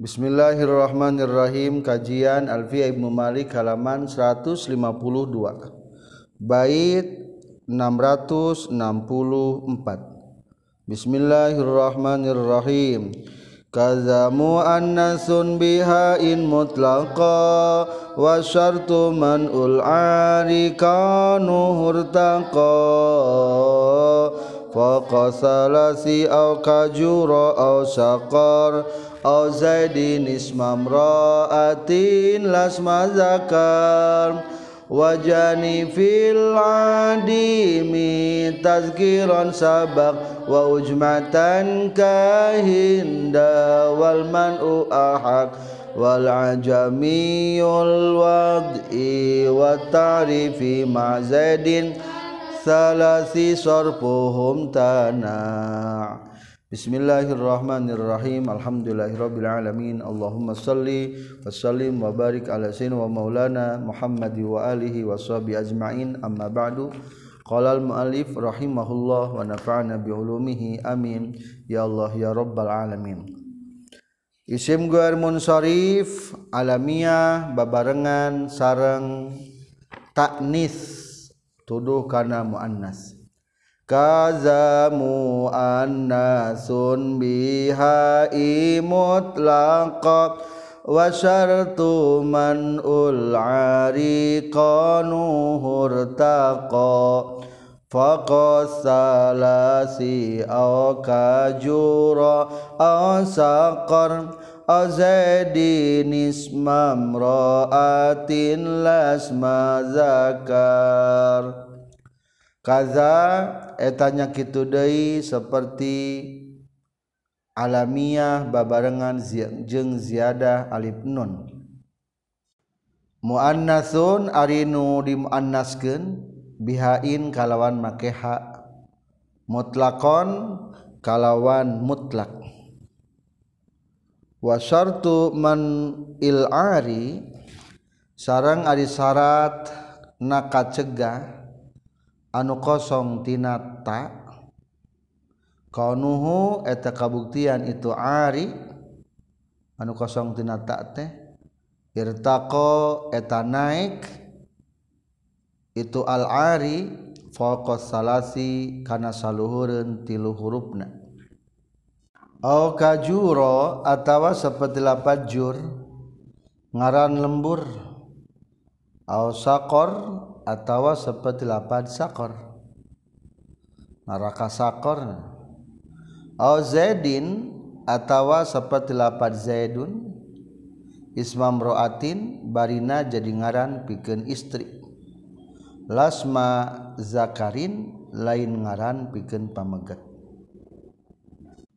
Bismillahirrahmanirrahim. Kajian Alfiya Ibnu Malik halaman 152 Bait 664 Bismillahirrahmanirrahim. Kazamu annasun bihain mutlaqa wa syartu man ul'ari kanu hurtaqa. Faqasalasi au kajura au syaqar au zaidin ismam ra'atin lasma zakar. Wajani fil adimi tazkiran sabak. Wa ujmatan kahinda wal man'u ahak. Wal ajamiyul wad'i wa ta'rifi ma Bismillahirrahmanirrahim. Alhamdulillahirabbil alamin. Allahumma salli wa sallim wa barik ala sayyidina wa maulana Muhammad wa alihi wa sahbihi ajma'in. Amma ba'du. Qala al muallif rahimahullah wa nafa'ana bi ulumihi. Amin. Ya Allah ya rabbal alamin. Isim guar munsharif alamiah babarengan sareng taknis tuduh kana muannas kazamu annasun biha mutlaqat wa syartu man ul ariqanu hurtaqa faqasalasi au kajura au saqar azadin ismam ra'atin lasma zakar kaza etanya kitu deui seperti alamiah babarengan jeung ziyadah alif nun. Muannasun ari nu dimuannaskeun bihain kalawan make ha. Mutlaqon kalawan mutlak. Wa syartu man il ari sarang ari syarat na cegah anu kosong tina ta. Nuhu eta kabuktian itu Ari. Anu kosongtina ta teh. Irtako eta naik. Itu al-ari fokus salasi karena saluhurun tilu hurufna. Au kajuro atawa seperti lapat jur. Ngaran lembur. Au sakor. Atawa seperti lapad sakor. Neraka sakor au zaidin atawa seperti lapad zaidun. Ismam roatin barina jadi ngaran pikeun istri. Lasma zakarin lain ngaran pikeun pamegat.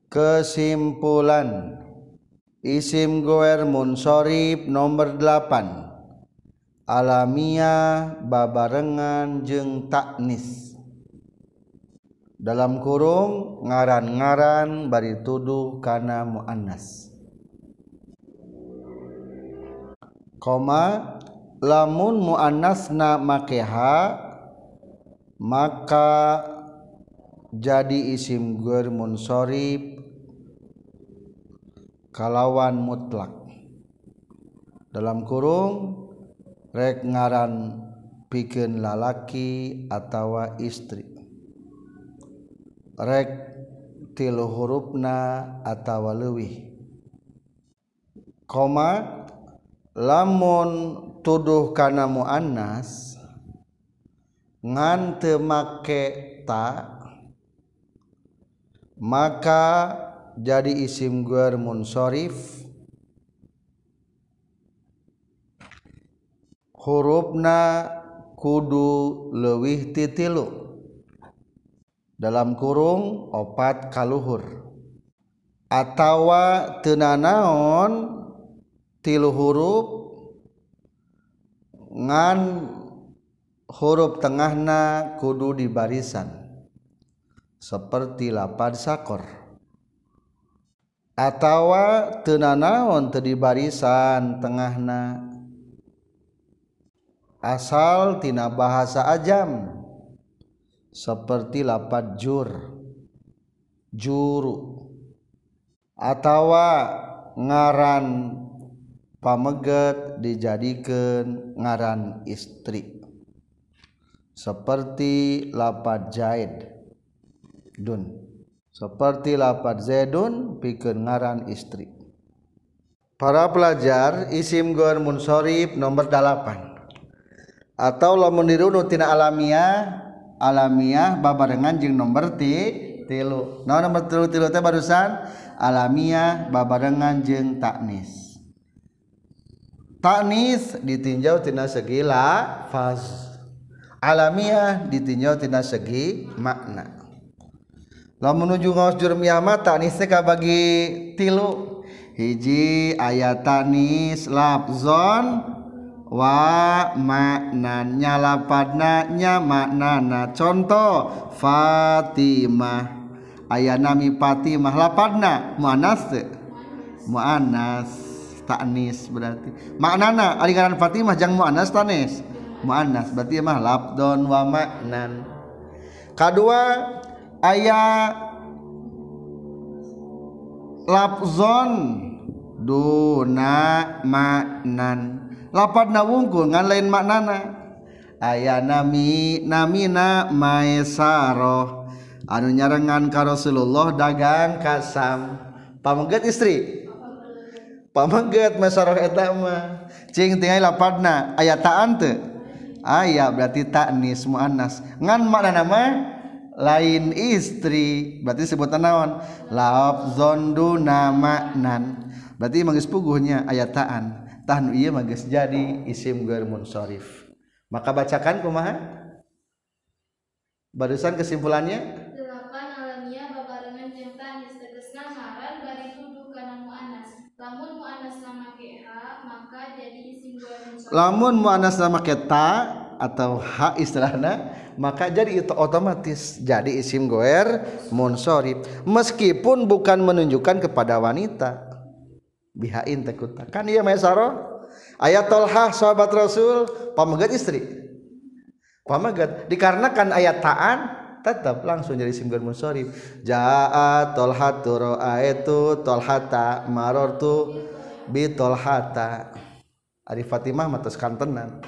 Kesimpulan. Isim goer munsorib nomor 8 alamiah babarengan jeung taknis dalam kurung ngaran-ngaran bari tuduh kana muannas. Koma lamun muannasna makeha maka jadi isim gur munsorib kalawan mutlak. Dalam kurung ngaran piken lalaki atautawa istri. Rek tilu hurufna atautawa luwih koma lamun tuduh kanamu Annas ngante make tak maka jadi isim Gumunshorif hurufna kudu lewih titilu. Dalam kurung opat kaluhur. Atawa tenanaon tilu huruf ngan huruf tengahna kudu di barisan seperti lapad sakor. Atawa tenanaon tadi barisan tengahna asaltina bahasa ajam. Seperti lapat jur. Juru. Atawa ngaran pameget dijadikan ngaran istri. Seperti lapat Zaid. Dun. Seperti lapat Zaidun pikir ngaran istri. Para pelajar isim gor munsorib nomor 8 atau lamun dirunu tina alamiah alamiah babarengan jeung nomor ti tilu. Nah nomor tilu tilu teh barusan alamiah babarengan jeung taknis. Taknis ditinjau tina segi lafaz. Alamiah ditinjau tina segi makna. Lamun menuju ngaos jurmiah taknis teh bagi tilu. Hiji ayat tanis lafzon wa maknan nyalapadna nya maknana contoh Fatimah. Ayat nami Fatimah lapadna muannas muannas taknis berarti. Maknana ari ngaran Fatimah jang muannas tanis. Muannas berarti mah labdon wa maknan kedua ayat labzon. Duna maknan lapat na wungkul ngan lain maknana. Aya nami namina maesaro anu nyarengan ka Rasulullah dagang kasam pamengget istri. Pamengget maesaro eta mah. Cing tinggal lapatna aya ta'an teu. Aya berarti taknis muannas ngan maknana mah lain istri. Berarti sebutan naon? Lafzon duna maknan berarti manggis puguhnya ayataan tahan iya magis jadi isim gair munsharif maka bacakan kumaha? Barusan kesimpulannya? Delapan alamiah babarengan jeung tanis tegasna ngaran bari tuduh kana muannas. Lamun muannas nama ha maka jadi isim munsharif lamun muannas nama ta atau ha istilahna maka jadi itu otomatis jadi isim goer munsharif meskipun bukan menunjukkan kepada wanita bihain tekuta kan iya mesaro ayat tolhah sahabat rasul pamagat istri. Pamagat. Dikarenakan ayat taan tetap langsung jadi isim gharmun sorif jaa tolhatu ro'aitu tolhata marortu bi tolhata ari fatimah matas kantenan.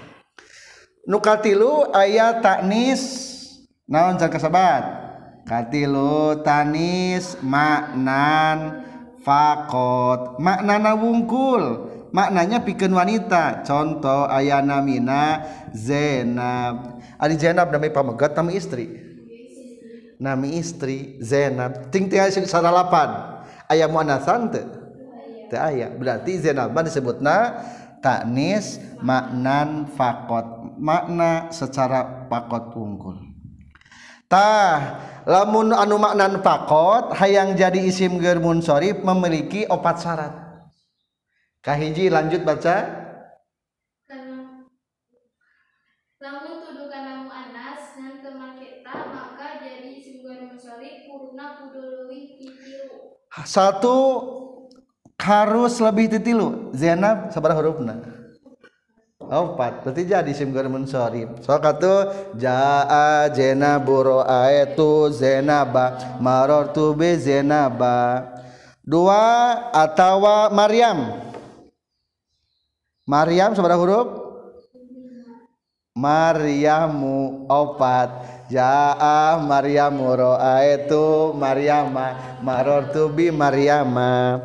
Nukatilu ayat taknis naon can kasabat? Katilu tanis maknan fakot. Maknana wungkul. Maknanya pikeun wanita. Contoh ayana mina Zainab. Ari Zainab nami pamegat nami istri. Nami istri Zainab. Ting ting sing saralapan. Aya muannatsan teu teu aya. Berarti Zainab disebutna taknis maknan fakot. Makna secara pakot wungkul. Tah lamun anu maknan fakot hayang jadi isim ger munsharif memiliki opat syarat. Kahiji lanjut baca. Lamun tuduh kana muannas ngan teu make ta maka jadi isim gair munsharif hurufna kudu leuwih ti tilu satu harus lebih titilu. Zainab sabaraha hurufna opat berarti jadi isim gair munsharif so katu jaa ra'aitu Zainaba marartu bi Zainaba dua atawa Maryam Maryam sabaraha huruf? Maryamu opat. Jaa Maryamu ra'aitu Maryama marartu bi Maryama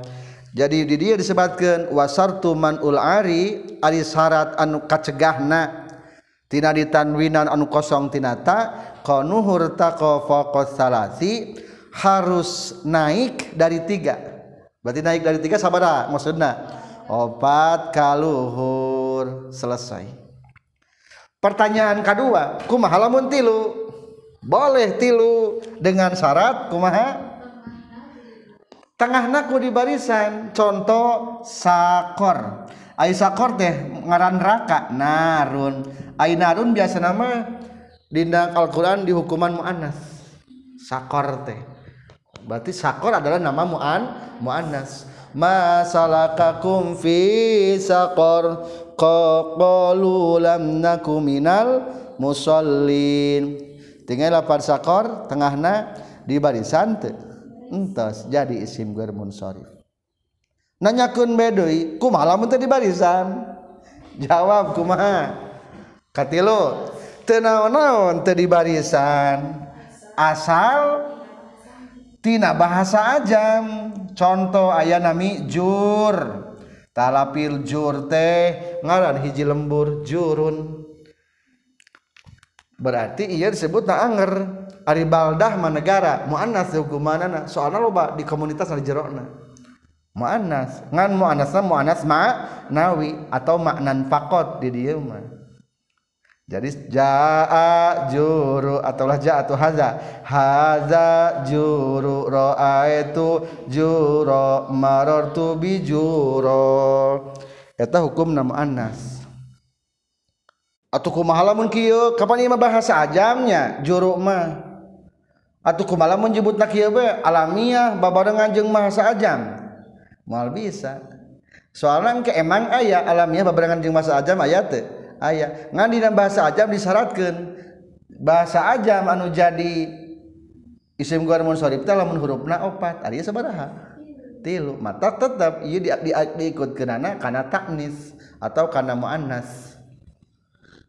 jadi di dia disebabkan wasartuman ulari ari syarat anu kacegahna. Tina ditanwinan anu kosong tinata konuhur tako fokus salasi harus naik dari tiga. Berarti naik dari tiga sabara ah, maksudnya opat kaluhur selesai. Pertanyaan kedua kumaha lamun tilu? Boleh tilu dengan syarat kumaha? Tengahna ku di barisan contoh sakor. Ai sakor teh ngaran raka narun. Ai narun biasa nama dina Al-Qur'an di hukuman muannas. Sakor teh. Berarti sakor adalah nama muan muannas. Masalakakum fi sakor qalu lam nakum minal musallin. Tinggal lapar sakor tengahna di barisan teh entos jadi isim ger munsharif nanyakeun bedeui kumaha lamun teu di barisan? Jawab kumaha katilu teu naon-naon teu di barisan? Asal tina bahasa ajam. Contoh aya nami jur. Talapil jur teh ngaran hiji lembur jurun. Berarti ia disebut na anger. Ari baldah manegara muannas hukumanana. Soalna loba di komunitas ari jerona muannas. Ngan muannasna muannas ma nawi atau maknan fakot di dieu mah. Jadi jaa juru ataulah jaa atau haza. Haza juru itu juro marartu bi juro eta hukum nama anas atau kumaha lamun kieu? Kapan ieu bahasa ajamnya juru mah atuh kumala menyebut nak kieu bae alamiah babarengan jeung masa ajam moal bisa. Soalnya ke emang ayah alamiah babarengan jeung masa ajam aya teh aya. Ngan dina bahasa ajam disyaratkeun. Bahasa ajam anu jadi isim gor mun sorib teh lamun hurufna opat ari sabaraha? Tilu. Mata tetap ieu di, di, diikut kenana kana taknis atau kana muannas.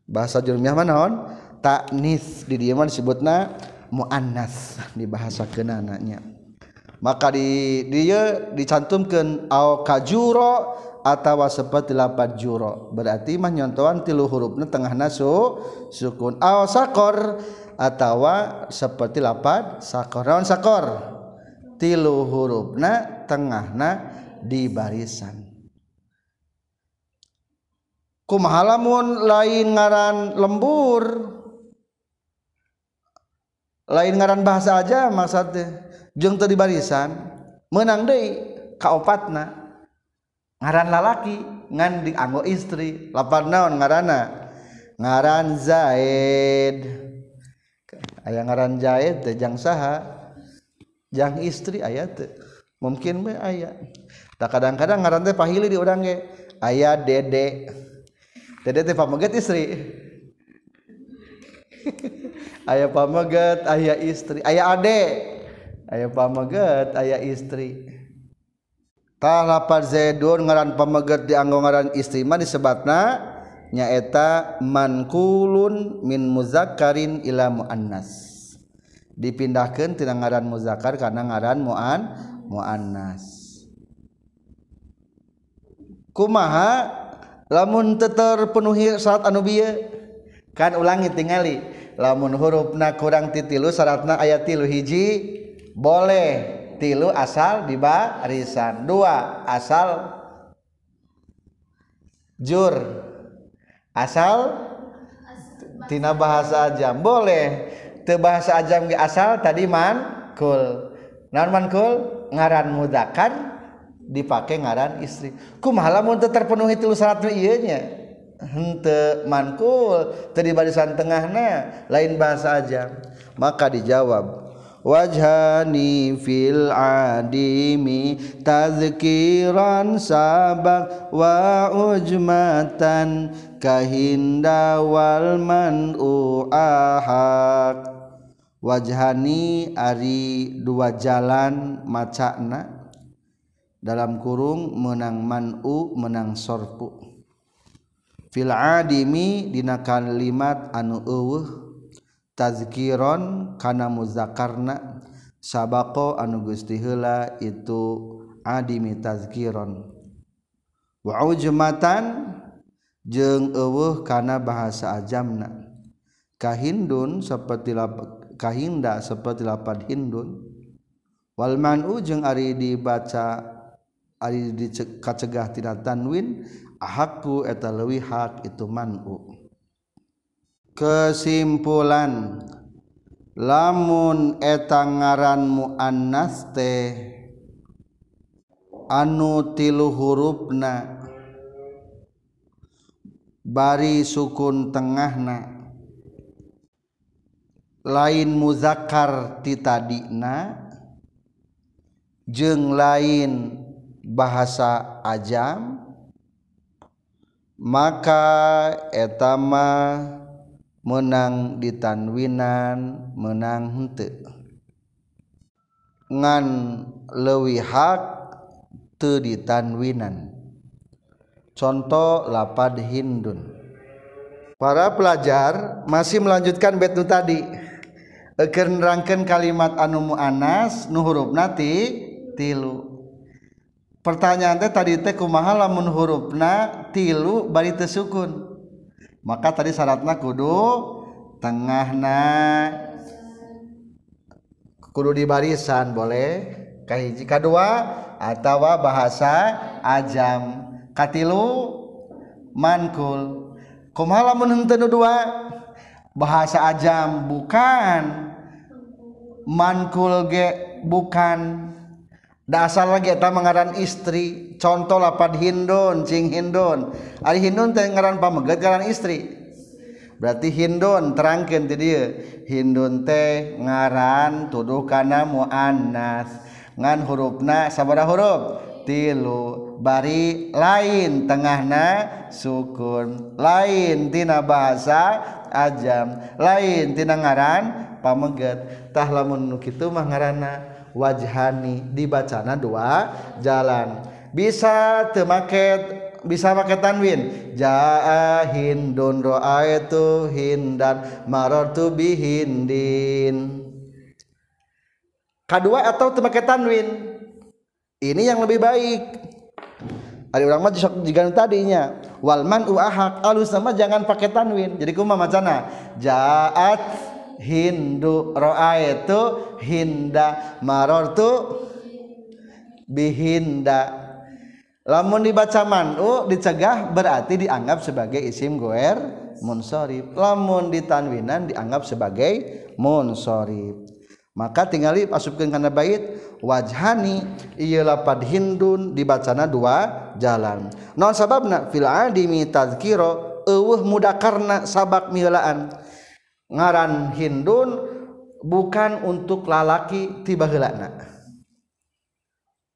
Bahasa jurmiah mah naon? Taknis. Di dieu mah disebutna muannas di bahasa kenananya maka di dia dicantumkan au kajuro atau seperti lapat juro. Berarti mah nyontohan tilu hurufnya tengah nasu sukun. Au sakor atau seperti lapat sakor. Naon sakor? Tilu hurufna tengahna di barisan. Kumahalamun lain ngaran lembur? lain ngaran bahasa aja maksudnya. Jeung teu di barisan menang deui kaopatna. Ngaran lalaki ngan dianggo istri lapan naon ngaranna ngaran Zaid. Aya ngaran Zaid teh jang saha? Jang istri aya teh. Mungkin we aya. Tak kadang-kadang ngaran teh pahili di urang ge. Aya Dede. Dede teh pameget istri. ayaah pamaget ayaah istri ayaah adek ayaah istri. Tah istritahpan Zaidun ngaran pamaget dianggo ngaran istri mah disebatna nyaeta mankulun min muzakkarin ila muannas. Dipindahkan tina ngaran muzakkar karena ngaran muan muannas. Kumaha? Lamun teu terpenuhi saat anu bieu kan ulangi tingali lamun hurufna kurang titilu syaratna ayat tilu hiji boleh. Tilu asal di barisan dua asal jur. Asal tina bahasa ajam. Boleh. Te bahasa ajam ge asal tadi mankul. Naon mankul? Ngaran mudakan dipakai ngaran istri. Kumaha lamun terpenuhi tilu syaratna ieu nya? Henteu mankul teu di barisan tengahna lain bahasa ajam maka dijawab wajhani fil adimi tazkiran sabak wa ujmatan kahinda wal man'u ahak. Wajhani ari dua jalan macana dalam kurung menang man'u menang sorpu fil adimi dina kalimat anu eueuh tazkiron kana muzakarna sabaqo anu gusti heula itu adimi tazkiron. Wa ujmatan jeung eueuh kana bahasa ajamna. Kahindun seperti kahinda seperti lapan hindun. Wal man'u jeung ari dibaca ari dicegah tina tanwin ahakku eta leuwih hak itu man'u. Kesimpulan lamun eta ngaran muannas teh anu tilu hurufna bari sukun tengahna lain muzakkar ti tadina jeung lain bahasa ajam maka etama menang ditanwinan menang hente ngan lewi hak teu ditanwinan. Contoh lapad hindun. Para pelajar masih melanjutkan betu tadi. Eker nerangkeun kalimat anu muannas nu hurufna ti tilu. pertanyaan teh tadi teh kumaha lamun hurufna tilu bari teu sukun? Maka tadi syaratna kudu tengahna. Kudu di barisan boleh kahiji kadua atau bahasa ajam. Katilu mankul. Kumaha lamun henteu dua? Bahasa ajam bukan. Mankul ge bukan. dasar lagi eta mengaran istri. Contoh lapad hindun cing hindun. Ari hindun teh ngaran pamegat ngaran istri. Berarti hindun terangkeun ti dieu. Hindun teh ngaran tuduh kana muannas. Ngan hurufna sabaraha huruf. Tilu bari lain tengahna sukun. Lain tina bahasa ajam. Lain tina ngaran pamegat. Tah lamun nu kitu mah ngaranna wajhani. Dibacana dua jalan. Bisa temaket bisa pakai tanwin. Jaa hindun ra'aitu hindan marartu bihindin. Kedua atau temaket tanwin? Ini yang lebih baik. Ada orang mah jika tadinya. Walman uahak alus sama jangan pakai tanwin. Jadi kumaha macana? Jaat hindu ra'aitu hinda marartu bihinda. Lamun dibaca manu dicegah berarti dianggap sebagai isim goer munsorib. Lamun ditanwinan dianggap sebagai munsorib. Maka tinggali masukkan karena bait wajhani iya lapad hindun dibacana dua jalan. Non sababna fil adimi tazkiro eueuh mudakarna sabak milaan ngaran hindun bukan untuk lalaki tiba heulana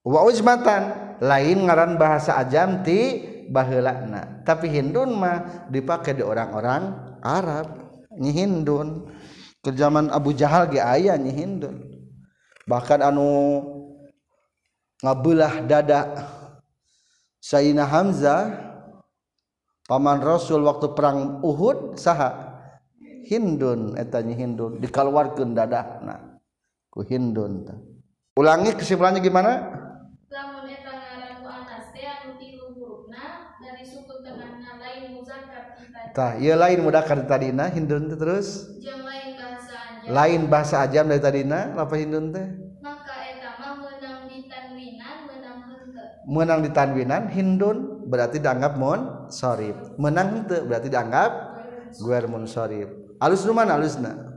wa ujmatan lain ngaran bahasa ajam ti baheulana tapi hindun mah dipakai di orang-orang Arab nyi hindun. Ke zaman Abu Jahal ge aya nyi hindun. Bahkan anu ngabelah dada Sayyidina Hamzah paman Rasul waktu perang Uhud saha Hindun etanya Hindun dikalwarkan dadahna ku Hindun ta. Ulangi kesimpulannya gimana? Lamun eta ngaran ku anas teh anu tilu hurufna dari suku tengahna lain muzakkar Tah, ieu lain muzakkar tadina Hindun teh terus. Jeung lain bahasa ajam. Lain bahasa ajam dari tadina apa Hindun teh? Maka eta mah meunang ditanwinan meunang henteu. Meunang ditanwinan Hindun berarti dianggap mun sorib. Menang henteu berarti dianggap guer mun sorib alus mana alusna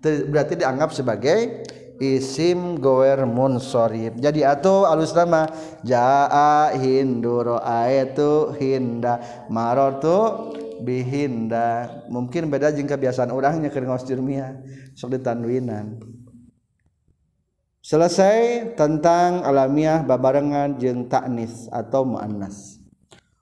berarti dianggap sebagai isim goer munsorib. Jadi atau alus nama jaa hindu roaetu hinda marotu bihinda. Mungkin beda jeung kebiasaan orangnya keur ngaos jurmia sok ditanwinan. Selesai tentang alamiah babarengan jeung taknis atau muannas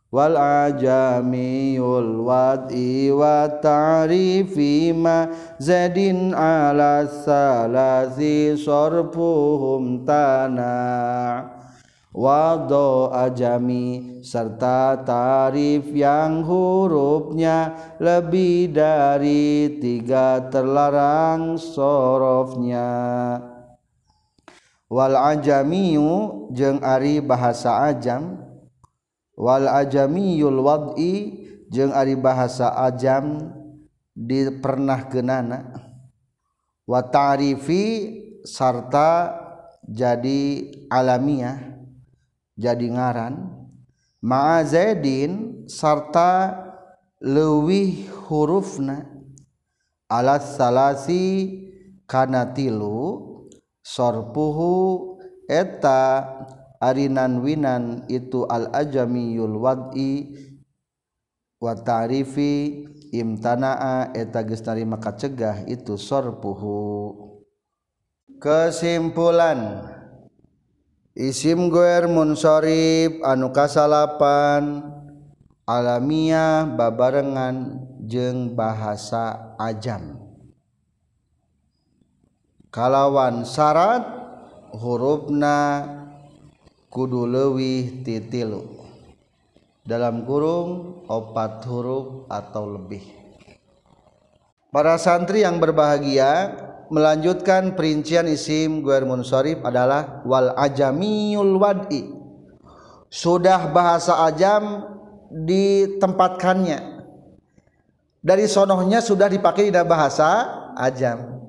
wal ajamiyul wad'i wa ta'rifi ma zadin ala salasi sorfuhum tanah Wado ajami serta tarif yang hurufnya lebih dari tiga terlarang sorofnya. Wal ajamiyu jeung ari bahasa ajam wal ajamiyul wad'i jeung ari bahasa ajam dipernah kenana wa ta'rifi sarta jadi alamiah jadi ngaran. Ma'a zaidin sarta leuwih hurufna. Alas salasi kana tilu sorpuhu eta arinan winan itu al-ajamiyul wad'i wa ta'rifi imtana'a eta geus narima kacegah itu sorpuhu. Kesimpulan isim goer munsorib anu kasalapan alamiah babarengan jeng bahasa ajam. Kalawan syarat hurufna kudu titilu dalam kurung opat huruf atau lebih. Para santri yang berbahagia melanjutkan perincian isim guer munsharif adalah wal ajamiyul wad'i. Sudah bahasa ajam ditempatkannya. Dari sonohnya sudah dipakai di bahasa ajam.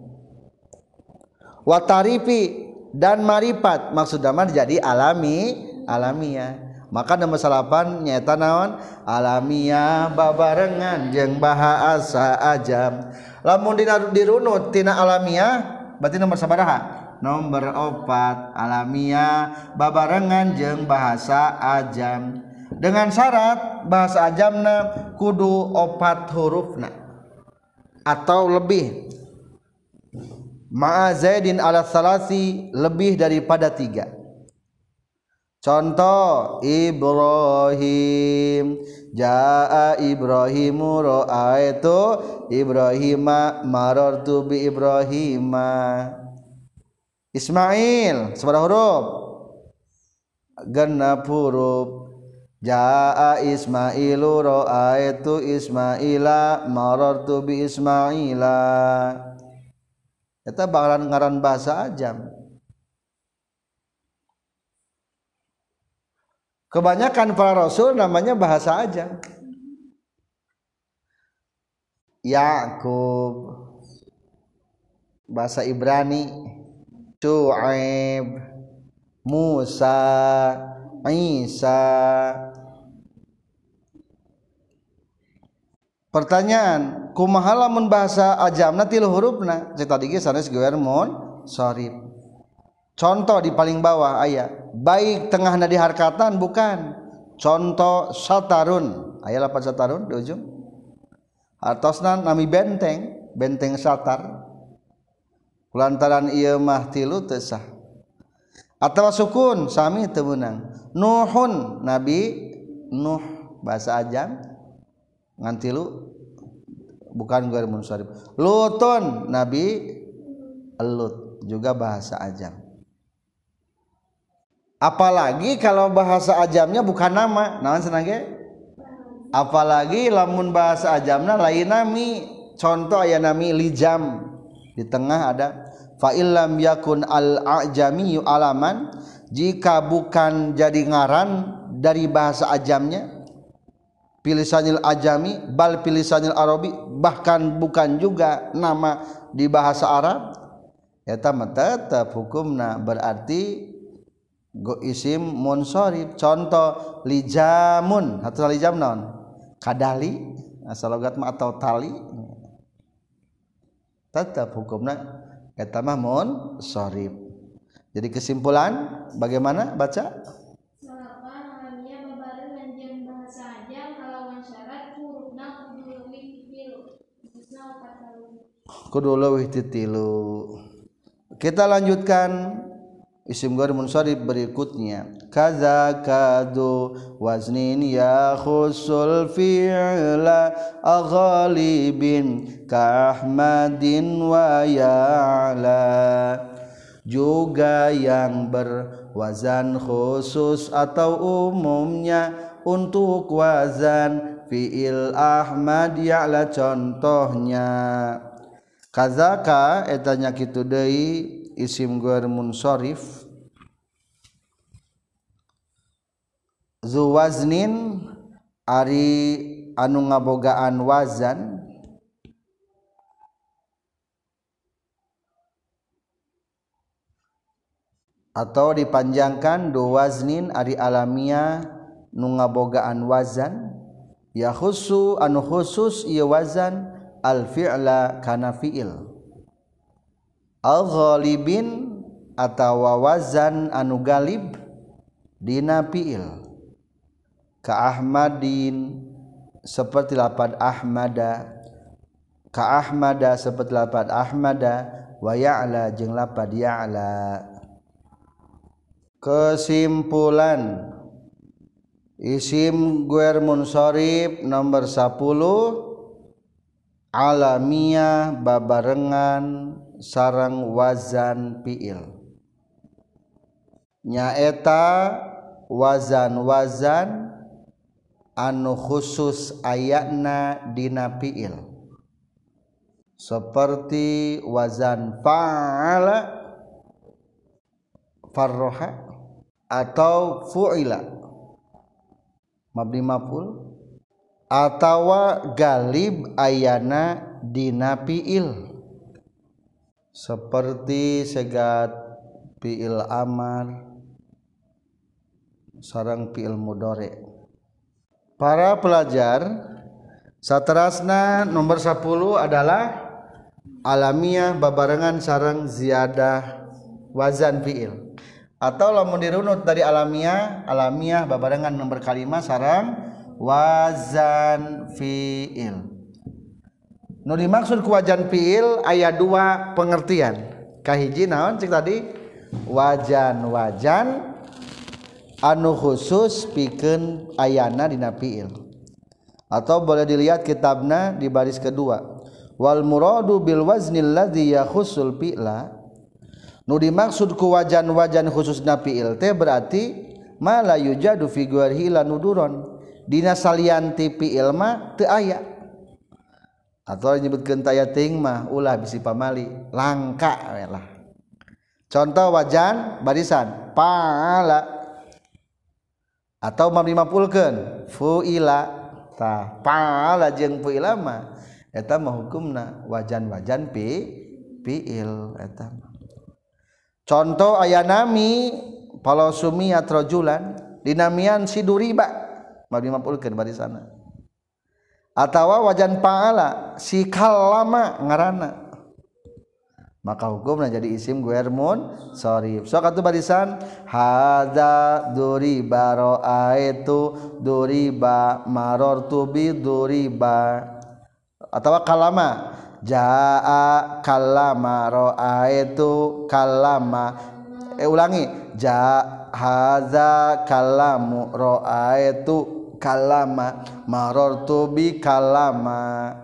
Watarifi dan marifat maksud damar jadi alami. Alamiah maka nama salapan nyata naon? Alamiah babarengan jeng bahasa ajam. Lamun dina dirunut tina alamiah berarti nomor sabaraha? Nomor opat alamiah babarengan jeng bahasa ajam. Dengan syarat bahasa ajamna kudu opat hurufna. Atau lebih. Ma'a zaidin ala salasi lebih daripada tiga. Contoh Ibrahim. Ja'a Ibrahimu ra'aitu Ibrahima marartu bi Ibrahima. Ismail seberapa huruf. Genap huruf. Ja'a Ismailu ra'aitu Ismaila marartu bi Ismaila Eta bakalan ngaran bahasa ajam Kebanyakan para rasul namanya bahasa aja. Yakub bahasa Ibrani, Shu'aib, Musa, Isa. pertanyaan kumaha lamun bahasa ajamna tilu hurufna cek tadi ge sanes mun sarif contoh di paling bawah aya baik tengahna di harkatan bukan. Contoh satarun aya lapan satarun di ujung. Hartosna nami benteng benteng satar kulantaran iya mah tilu tesah atau sukun sami temenang nuhun nabi nuh bahasa ajam. Ngantilu bukan gue munsharif lutun nabi lut juga bahasa ajam. Apalagi kalau bahasa ajamnya bukan nama naon senangnya apalagi lamun bahasa ajamnya lain nami. Contoh ayat nami lijam. Di tengah ada fa illam yakun al ajami alaman. Jika bukan jadi ngaran dari bahasa ajamnya pilisanil ajami bal pilisanil arabi bahkan bukan juga nama di bahasa Arab. Ya tetap hukumna berarti go isim munsharif contoh lijamun. Atau lijam non kadali. Asal logat atau tali. Tetap hukumnya eta mah munsharif jadi kesimpulan bagaimana baca kudu leuwih titilu. Kita lanjutkan. Isim ghair munsharif berikutnya. Kaza kadu waznin ya khusul fi'la aghalibin ka ahmadin wa ya'la. Juga yang berwazan khusus atau umumnya untuk wazan fi'il ahmad ya'la contohnya kazaka etanya kitu deui isim ghair munsharif zu waznin ari anu ngabogaan wazan. Atau dipanjangkan do waznin ari alamia nu ngabogaan wazan. Ya khusu anu khusus ieu wazan. Al fi'la kana fi'il. Al-ghalibin atawa wazan anu galib dina fi'il. Ka ahmadin seperti lapad ahmada. Ka ahmada seperti lapad ahmada. Wa ya'la jeung lapad ya'la. Kesimpulan. Isim guer munsharif nomor 10 alamiah babarengan sarang wazan fiil nyaeta wazan-wazan anu khusus ayatna dinapiil seperti wazan fa'ala farroha atau fu'ila. Mabni maful atau galib ayana dinapiil seperti segat fiil amar sarang fiil mudore. Para pelajar satrasna nomor 10 adalah alamiah babarengan sarang ziyadah wazan fiil atau lamun dirunut dari alamiah alamiah babarengan nomor kalimat sarang wazan fiil. Nu dimaksud ku wajan fiil aya dua pengertian. Kahiji naon cek tadi? Wajan wajan anu khusus pikeun ayana dina fiil. Atau boleh dilihat kitabna di baris kedua. Wal muradu bil wazni alladhi yakhusul fi'la. Nu dimaksud ku wajan-wajan khusus na fi'il teh berarti ma la yujadu fi ghairihi lanuduron Dina salianti ilma teu aya. Atawa nyebutkeun taya ting mah ulah bisi pamali langka we lah. Contoh wajan barisan pala atau mabni mafulkeun fuila. Tah pala jeung fuila mah eta mah hukumna wajan-wajan pi fiil eta contoh aya nami palosumi atrojulan dinamian siduriba mau dimapulkan di sana. Atau wajan paala si kalama ngarana. Maka hukumnya jadi isim guermun sorry so kata barisan hada duriba ro'aitu duriba marortu bi duriba. Atau kalama jaa kalama itu kalama eh ulangi ja haza kalamu itu kalama marortu bi kalama.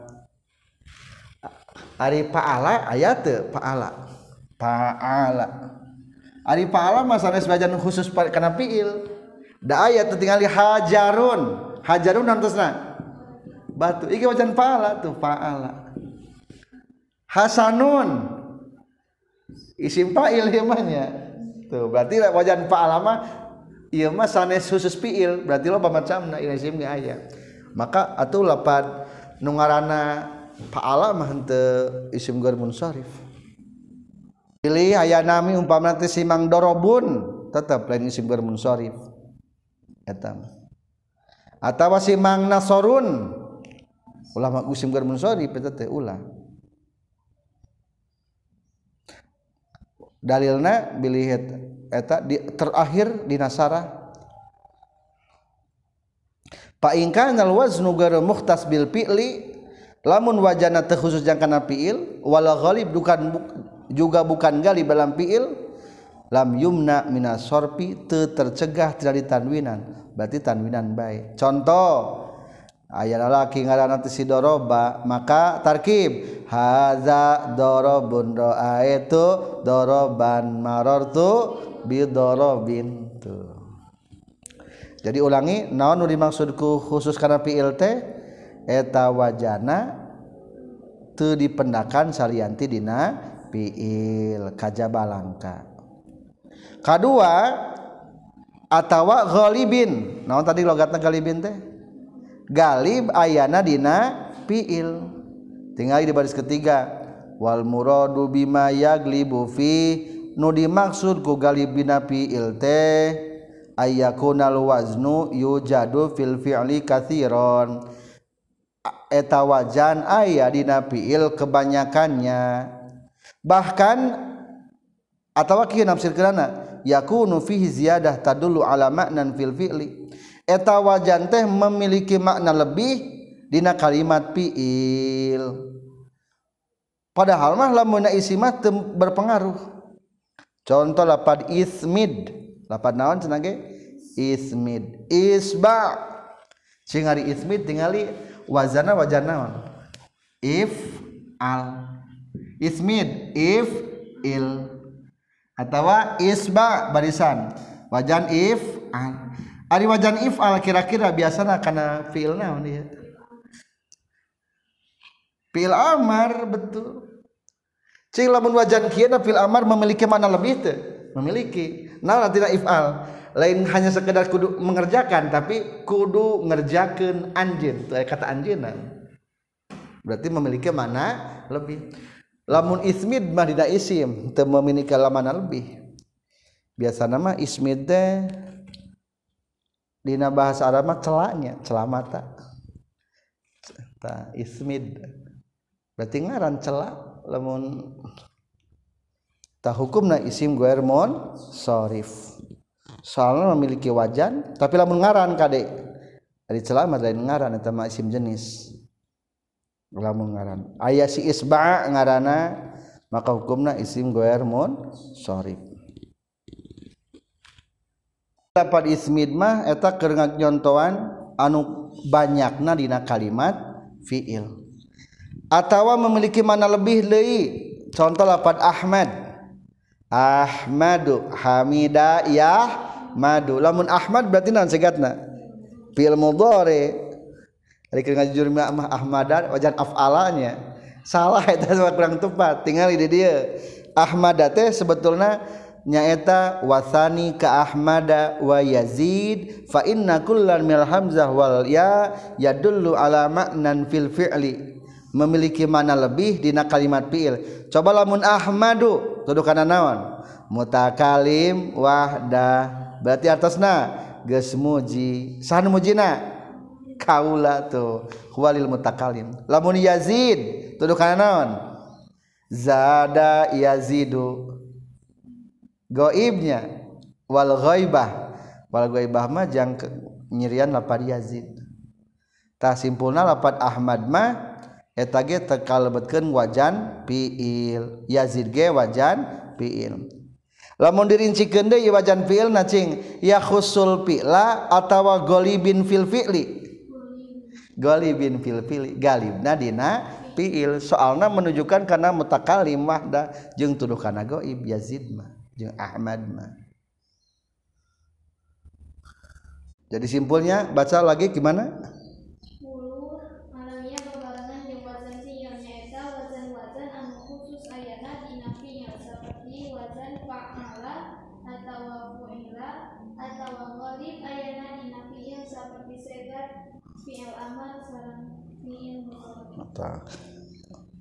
Ari paala aya teu paala. Paala. Ari paala mah sanes bajan khusus kana fiil. Da aya teu tingali hajarun. Hajarun nantosna batu iki wajan paala tuh paala. Hasanun. Isim fa'il himanya tuh berarti wajan paala mah ieu mah sanes khusus fiil berarti loba macamna ieu isim ge aya. Maka atuh lapan nu ngaranna fa'ala mah henteu isim gair munsharif. Pilih aya nami umpamana teh simang dorobun tetap lain isim gair munsharif. Eta atawa simang nasorun ulama isim gair munsharif eta teh ulah. Dalilna bilih eta eta di, terakhir di nasara. Fa in kana al waznu ghairu mukhtas bil fi'li lamun wajana teu khusus jang kana fi'il wala ghalib bukan juga bukan galib dalam fi'il lam yumna minas sorpi teu tercegah tidak ditanwinan. Berarti tanwinan baik. Contoh aya lalaki ngaranna si doroba maka tarkib. Haza dorobun doa itu doroban marortu bidorobin tu. Jadi ulangi naon nu dimaksudku khusus karena fi'il teh eta wajana teu dipendakan salianti dina fi'il kajabalangka. Kadua atawa ghalibin. Naon tadi logatna ghalibin teh? Galib ayana dina fiil. Tinggal di baris ketiga. Wal muradu bima yaglibu fi. Nu dimaksud ku galib bina fiil teh ayyakunal waznu yujadu fil fi'li katsiran eta wajan aya dina fiil kebanyakannya. Bahkan atawa kieu nafsir kana yakunu fihi ziyadah tadullu ala ma'nan fil fi'li. Eta wajan teh memiliki makna lebih dina kalimat fiil. Padahal mah lamun isimah berpengaruh. Contoh lapad ismid. Lapad naon cenah ge? Ismid. Isba. Sing ari ismid tingali wazana wajan naon if al ismid. If il atawa isba barisan. Wajan if Ari wajan if'al kira-kira biasanya karena fi'il naon dia. Fi'il amar betul. Cing lamun wajan kieu fi'il amar memiliki mana lebih teu? Memiliki. Nah tidak if'al. Lain hanya sekedar kudu mengerjakan tapi kudu ngerjakeun anjeun. Itu kata anjeunna. Berarti memiliki mana lebih. Lamun ismid mah tidak isim, teu memiliki mana lebih. Biasa nama ismid teh dina bahasa Arab mah celaknya celamata. Ta ismid. Berarti ngaran celak lamun ta hukumna isim guermon sorif soalnya memiliki wajan tapi lamun ngaran kade. Dari celamat lain ngaran eta mah isim jenis. Lamun ngaran. Aya si isba ngarana maka hukumna isim guermon sorif dapat ismid mah eta keur nyontoan anu banyakna dina kalimat fiil. Atawa memiliki mana lebih deui contoh lapat Ahmad. Ahmadu Hamida ya madu. Lamun Ahmad berarti naon segatna? Fiil mudhari. Ari keur ngajur mah Ahmadan wajan afalanya. Salah eta kurang tepat tinggal di dia. Ahmad teh sebetulnya nyaeta wasani ka Ahmada wa Yazid fa inna kullan mil hamzah wal ya yadullu ala maknan fil fi'li. Memiliki mana lebih dina kalimat fi'il. Coba lamun Ahmadu tuduh naon? Mutakalim wahda berarti atasna geus muji. Saha mujina? Kaula tuh walil mutakalim. Lamun Yazid tuduh naon? Zada yazidu goibnya. Wal ghaibah. Wal ghaibah mah jang nyirian lapar Yazid. Tah simpulna lapat Ahmad mah eta ge teu kalebetkeun wajan fiil. Yazid ge wajan fiil. Lamun dirincikeun deui wajan fiil na cing ya khusul fi'la atawa golibin fil fi'li. Golibin fil fi'li galibna dina fiil. Soalna menunjukkan karena mutakalim wahda jeung tuduh kana goib Yazid mah Ahmad jadi simpulnya baca lagi gimana?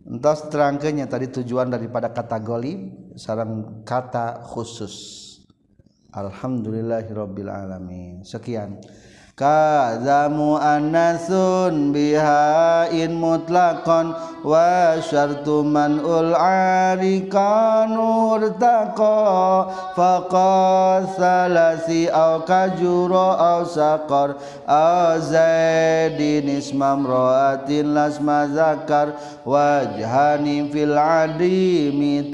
Entah terangkanya tadi tujuan daripada kata golib sarang kata khusus. Alhamdulillahirabbil alamin. Sekian. Kadzamu annasun biha in mutlaqan wa syartu man ul arikan urtaqa faqasalasi au kajura au saqar. Azadin ismam ra'atin lasma zakar. Wajhani fil adimi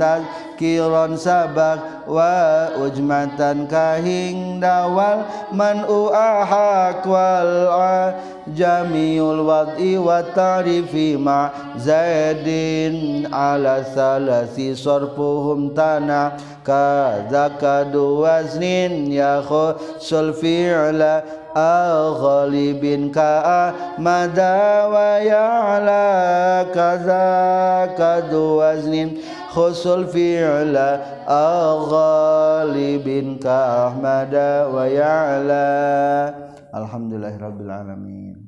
tazkiran sabak wa ujmatan kahing dawal man uahak wal jamiul wad'i wa ta'rifi ma zaidin ala salasi sarfuhum tana kadzaka duwaznin ya khusul fi'la aghalibin ka mada wa ya'la kadzaka duwaznin خصل فعل أغالب كأحمد ويعلى. الحمد لله رب العالمين.